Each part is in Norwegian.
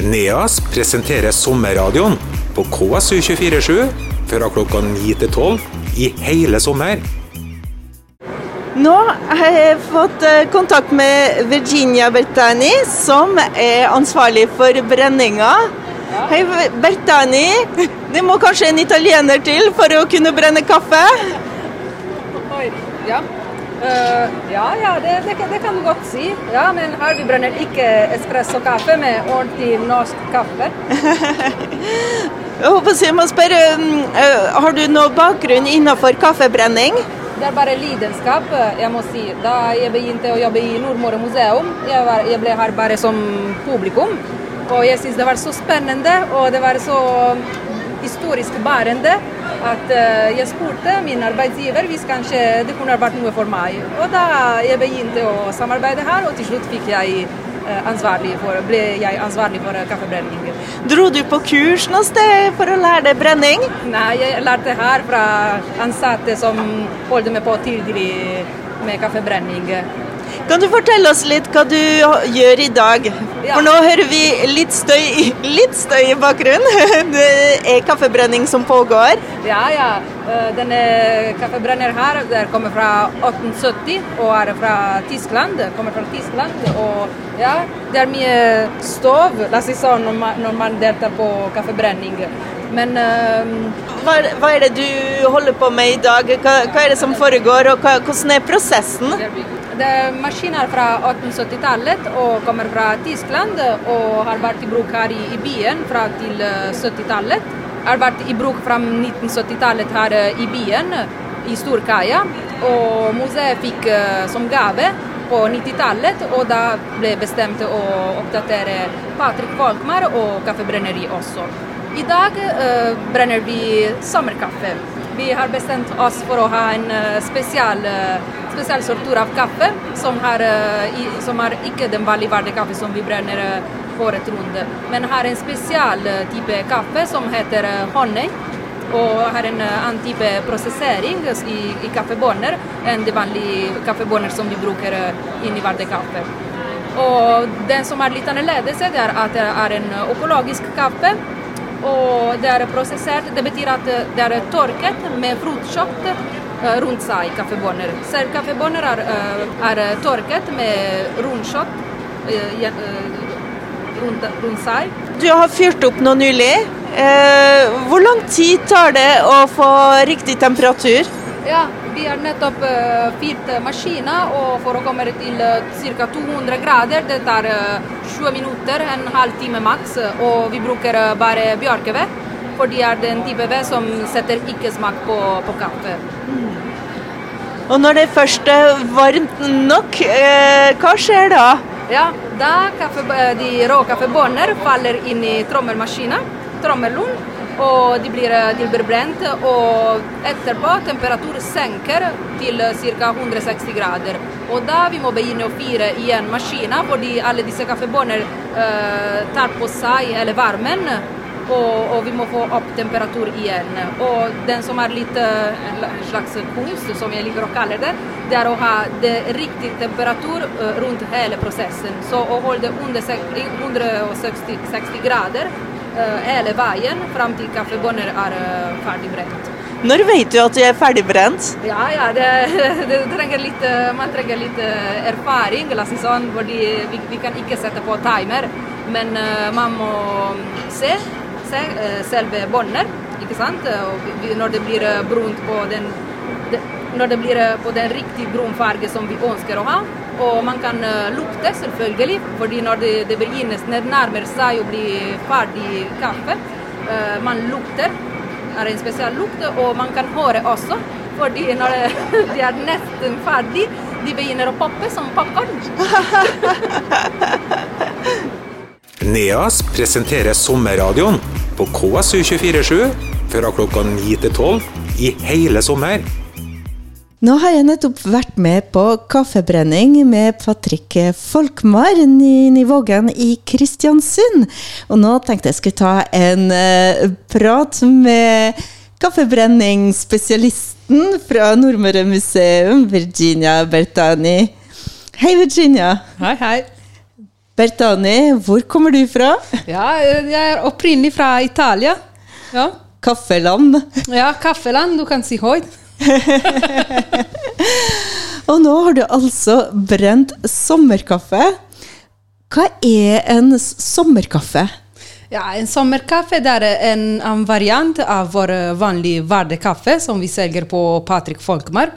NEAS presenterer sommerradioen på KSU247 fra klokka 9 til 12 i hele sommer. Nå har jeg fått eh, kontakt med Virginia Bertani, som er ansvarlig for brenninga. Hei, Bertani. Det må kanskje en italiener til for å kunne brenne kaffe? Oi, ja. Eh, ja, ja, det, det, kan- det kan du godt si. Ja, men her vi brenner ikke espresso-kaffe med ordentlig norsk kaffe. Jeg håper jeg må spørre, eh, Har du noe bakgrunn innenfor kaffebrenning? Det er bare lidenskap, eh, jeg må si. Da jeg begynte å jobbe i Nordmøre museum, jeg, var, jeg ble her bare som publikum. Og jeg syns det var så spennende, og det var så historisk bærende at eh, jeg spurte min arbeidsgiver hvis kanskje det kunne vært noe for meg. Og da jeg begynte å samarbeide her, og til slutt fikk jeg eh, for, ble jeg ansvarlig for kaffebrenningen. kaffebrenning. Dro du på kurs noe sted for å lære deg brenning? Nei, jeg lærte her fra ansatte som holdt meg på tidlig med kaffebrenning. Kan du fortelle oss litt hva du gjør i dag? For nå hører vi litt støy, litt støy i bakgrunnen. Det er kaffebrenning som pågår. Ja, ja. Eh, Denne kaffebrenner her der kommer fra 1870 og er fra Tyskland. Kommer fra Tyskland og ja, det er mye stov la oss si sånn, når man, når man deltar på kaffebrenning. Men eh, Hva, hva er det du holder på med i dag? Hva, hva er det som foregår, og hva, hvordan er prosessen? Det er maskiner fra 1870-tallet og kommer fra Tyskland og har vært i bruk her i, i byen fra til eh, 70-tallet. Har vært i bruk fra 1970-tallet her eh, i byen, i Storkaia. Og museet fikk eh, som gave på 90-tallet, og da ble bestemt å oppdatere Patrick Volkmar og Kaffebrenneri også. I dag uh, brenner vi sommerkaffe. Vi har bestemt oss for å ha en uh, spesial, uh, spesial sortur av kaffe, som, har, eh, som er ikke den vanlige hverdagskaffe som vi brenner for året rundt, men har en spesial eh, type kaffe som heter honning. Og har en annen type prosessering i, i kaffebønner enn de vanlige kaffebønner som vi bruker inni hverdagskaffe. Og den som er litt annerledes, er at det er en økologisk kaffe. Og det er prosessert. Det betyr at det er tørket med fruktkjøtt eh, rundt seg, kaffebønner. Selv kaffebønner er, eh, er tørket med rundkjøtt eh, eh, rundt, rundt seg. Du har fyrt opp noe nylig. Eh, hvor lang tid tar det å få riktig temperatur? Ja, vi har nettopp fyrt maskinen, og for å komme til ca. 200 grader, det tar uh, 20 minutter, en halv time maks. Og vi bruker bare bjørkeved, for det er den type ved som setter ikke smak på, på kaffe. Og når det først er varmt nok, eh, hva skjer da? Ja, da kaffe, eh, de rå kaffebønner faller inn i trommelmaskinen, trommelen, og de blir, eh, de blir brent. Og etterpå temperatur senker til ca. 160 grader. Og da vi må begynne å fyre igjen maskinen, fordi alle disse kaffebønner eh, tar på seg eller varmen. Og, og vi må få opp temperatur igjen. Og den som er litt eh, en slags kunst, som jeg liker å kalle det, det er å ha det riktig temperatur eh, rundt hele prosessen. Så å holde under 160 60 grader eh, hele veien fram til kaffebønner er ferdigbrent. Når vet du at du er ferdigbrent? Ja, ja, det, det trenger litt, man trenger litt erfaring, sånn, fordi vi, vi kan ikke sette på timer. Men man må se, selve båndet, ikke sant? Og når det blir eh, brunt på den når det blir eh, på den riktige brun farge som vi ønsker å ha. Og man kan eh, lukte, selvfølgelig, fordi når det, det begynner nærmer seg å bli ferdig kaffe, eh, man lukter er en spesiell lukt, og man kan høre også. Fordi når de er nesten ferdig, de begynner å poppe som popkorn. NEAS presenterer sommerradioen på KSU247 fra klokka 9 til 12 i hele sommer. Nå har jeg nettopp vært med på kaffebrenning med Patrick Folkmar i Nivågen i Kristiansund. Og nå tenkte jeg skulle ta en eh, prat med kaffebrenningsspesialisten fra Nordmøre museum, Virginia Bertani. Hei, Virginia. Hei, hei. Bertani, hvor kommer du fra? Ja, jeg er opprinnelig fra Italia. Ja, Kaffeland. ja kaffeland, du kan si høyt. Og nå har du altså brent sommerkaffe. Hva er en sommerkaffe? Ja, en sommerkaffe er en, en variant av vår vanlige hverdagskaffe som vi selger på Patrick Folkmar.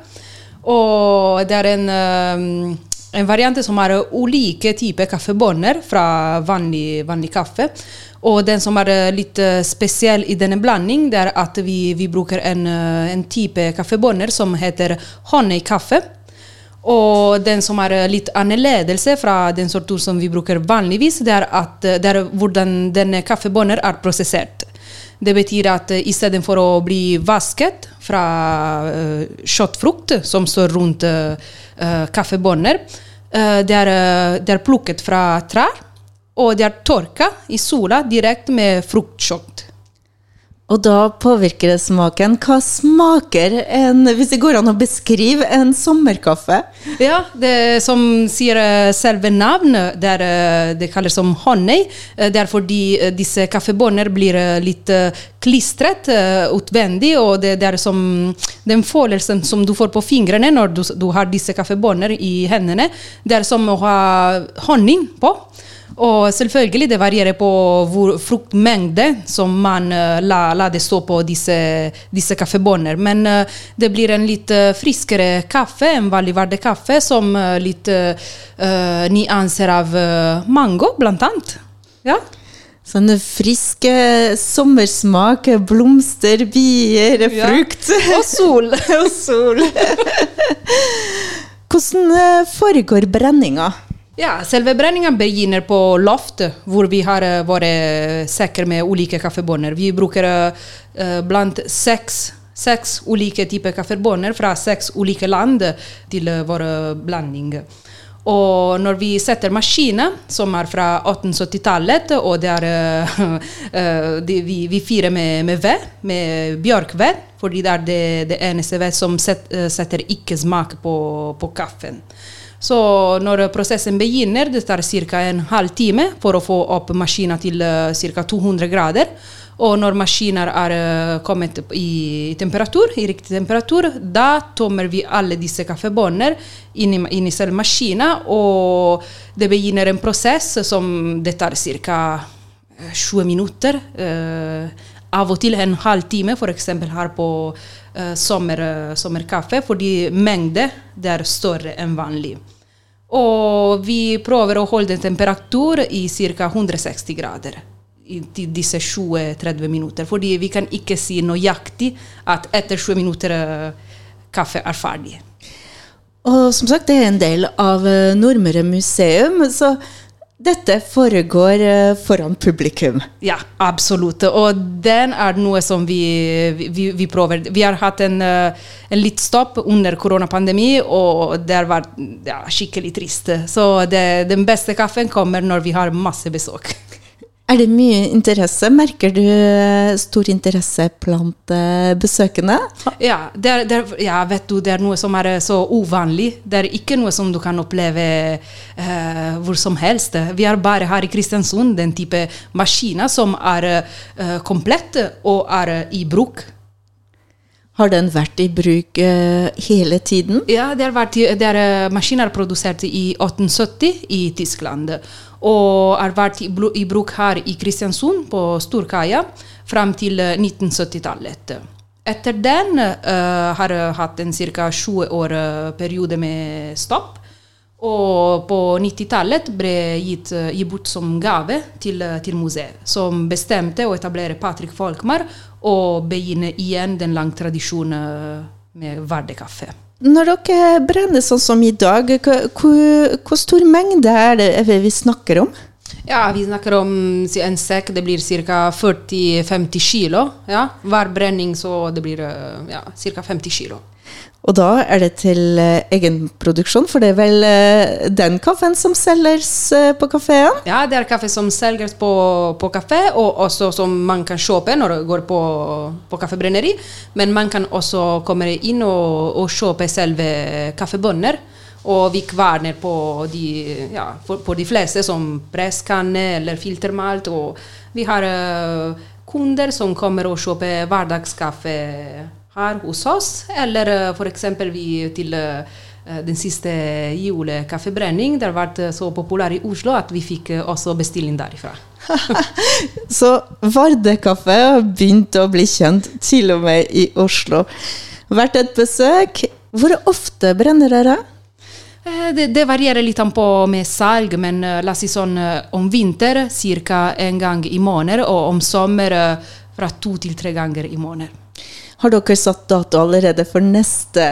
Og det er en, um, en variant som har ulike typer kaffebønner fra vanlig, vanlig kaffe. Og den som er eh, litt eh, spesiell i denne blanding, det er at vi, vi bruker en, eh, en type kaffebønner som heter honningkaffe. Og den som er litt annerledes fra den sorten som vi bruker vanligvis, det er, at, det er hvordan denne kaffebønner er prosessert. Det betyr at uh, istedenfor å bli vasket fra uh, kjøttfrukt som står rundt uh, kaffebønner, uh, det, uh, det er plukket fra trær, og det er tørka i sola direkte med fruktkjøtt. Og da påvirker det smaken. Hva smaker en, hvis det går an å beskrive en sommerkaffe? Ja, det som sier eh, selve navnet, det, er, eh, det kalles som honning. Eh, Det er fordi disse kaffebåndene blir litt klistret utvendig, og det, det er som den følelsen som du får på fingrene når du, du har disse kaffebåndene i hendene, det er som å ha honning på. Og selvfølgelig det varierer på hvor fruktmengde som man uh, la, la det stå på disse, disse kaffebåndene. Men eh, det blir en litt eh, friskere kaffe, en vanlig hverdagskaffe, som litt uh, nyanser av eh, mango, blant annet. Ja. Sånne friske eh, sommersmak, blomster, bier, Ja. frukt. Og sol. og sol. Hvordan eh, foregår brenninga? Ja, selve brenningen begynner på loftet, hvor vi har vært våre sekker med ulike kaffebønner. Vi bruker uh, blant seks, seks ulike typer kaffebønner fra seks ulike land til eh, vår blanding. Og når vi setter maskiner, som er fra 1870-tallet, og det er, uh, de, vi, vi fyrer med, med ved, med bjørkved, fordi det er det, det eneste ved som set, eh, setter ikke smak på, på kaffen. Så når prosessen begynner, det tar ca. en halv time for å få opp maskinen til uh, ca. 200 grader. Og når maskiner er eh, kommet i temperatur, i riktig temperatur, da tømmer vi alle disse kaffebåndene inn inn i selv maskinen, og det begynner en prosess som det tar ca. 20 minutter. eh, av og til en halv time, f.eks. her på uh, sommer, eh, sommerkaffe, fordi mengde er større enn vanlig. Og vi prøver å holde temperatur i ca. 160 grader i disse 20-30 minutter. Fordi vi kan ikke si nøyaktig at etter 20 minutter eh, kaffe er ferdig. Og som sagt, det er en del av Nordmøre museum, så dette foregår eh, foran publikum. Ja, absolutt. Og den er noe som vi, vi, vi prøver. Vi har hatt en, eh, en litt stopp under koronapandemi, og det har vært ja, skikkelig trist. Så det, den beste kaffen kommer når vi har masse besøk. Er det mye interesse? Merker du eh, stor interesse blant eh, besøkende? Ja, det er, det er, ja, vet du, det er noe som er så uvanlig. Det er ikke noe som du kan oppleve eh, hvor som helst. Vi har bare her i Kristiansund den type maskiner som er eh, komplett og er i bruk. Har den vært i bruk uh, hele tiden? Ja, det har vært, det er eh, maskiner produsert i 1870 i Tyskland. Og har vært i, bruk her i Kristiansund, på Storkaia, fram til eh, 1970-tallet. Etter den uh, har jeg hatt en ca. 20 år eh, periode med stopp. Og på 90-tallet ble gitt, gi gitt bort som gave til, eh, til museet, som bestemte å etablere Patrick Folkmar og begynne igjen den lange tradisjonen eh, med hverdagskaffe. Når dere brenner sånn som i dag, hvor, hvor stor mengde er det vi snakker om? Ja, vi snakker om en sekk, det blir ca. 40-50 kilo. Ja. Hver brenning så det blir eh, ja, ca. 50 kilo. Og da er det til eh, egenproduksjon, for det er vel eh, den kaffen som selges på kafeen? Ja, det er kaffe som selges på, på kafé, og også som man kan kjøpe når det går på, på kaffebrenneri. Men man kan også komme inn og, og kjøpe selve kaffebønner. Og vi kverner på de, ja, på de fleste, som presskanne eller filtermalt. Og vi har uh, kunder som kommer og kjøper hverdagskaffe her hos oss. Eller uh, f.eks. vi til uh, den siste julekaffebrenning. Det har vært så populær i Oslo at vi fikk også bestilling derifra. så Vardekaffe har begynt å bli kjent, til og med i Oslo. Vært et besøk. Hvor ofte brenner dere? Eh, det, det, varierer litt på med salg, men uh, la oss si sånn uh, om vinter ca. en gang i måneden, og om sommer fra to til tre ganger i måneden. Har dere satt dato allerede for neste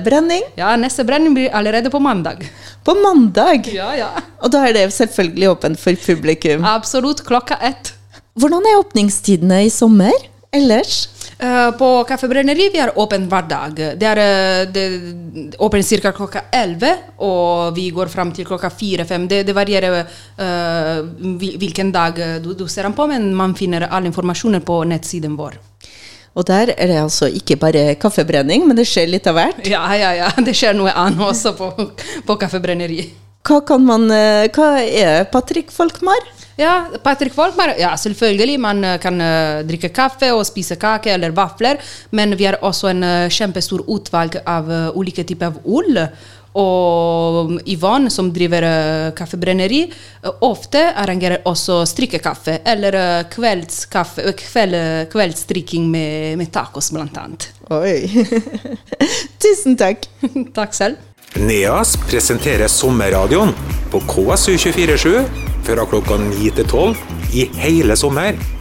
brenning? Ja, neste brenning blir allerede på mandag. På mandag? Ja, ja. Og da er det selvfølgelig åpent for publikum? Absolutt. Klokka ett. Hvordan er åpningstidene i sommer ellers? Uh, på Kaffebrenneri vi har åpen hver dag. Det er uh, åpent ca. klokka 11, og vi går fram til klokka 4-5. Det, det, varierer uh, hvilken dag du, du, ser den på, men man finner all informasjonen på nettsiden vår. Og der er det altså ikke bare kaffebrenning, men det skjer litt av hvert? Ja, ja, ja. Det skjer noe annet også på, på Kaffebrenneri. Hva, kan man, hva er Patrick Folkmar? Ja, Patrick Folkmar, ja, selvfølgelig. Man eh, kan uh, drikke kaffe og spise kake eller vafler. Men vi har også en uh, kjempestor utvalg av uh, ulike typer av ull. Og Yvonne, som driver kaffebrenneri, ofte arrangerer også strikkekaffe. Eller kveldskaffe, kveld, kveldsstrikking med, med tacos, blant annet. Oi. Tusen takk. takk selv. NEAS presenterer sommerradioen på KSU247 fra klokka 9 til 12 i hele sommer.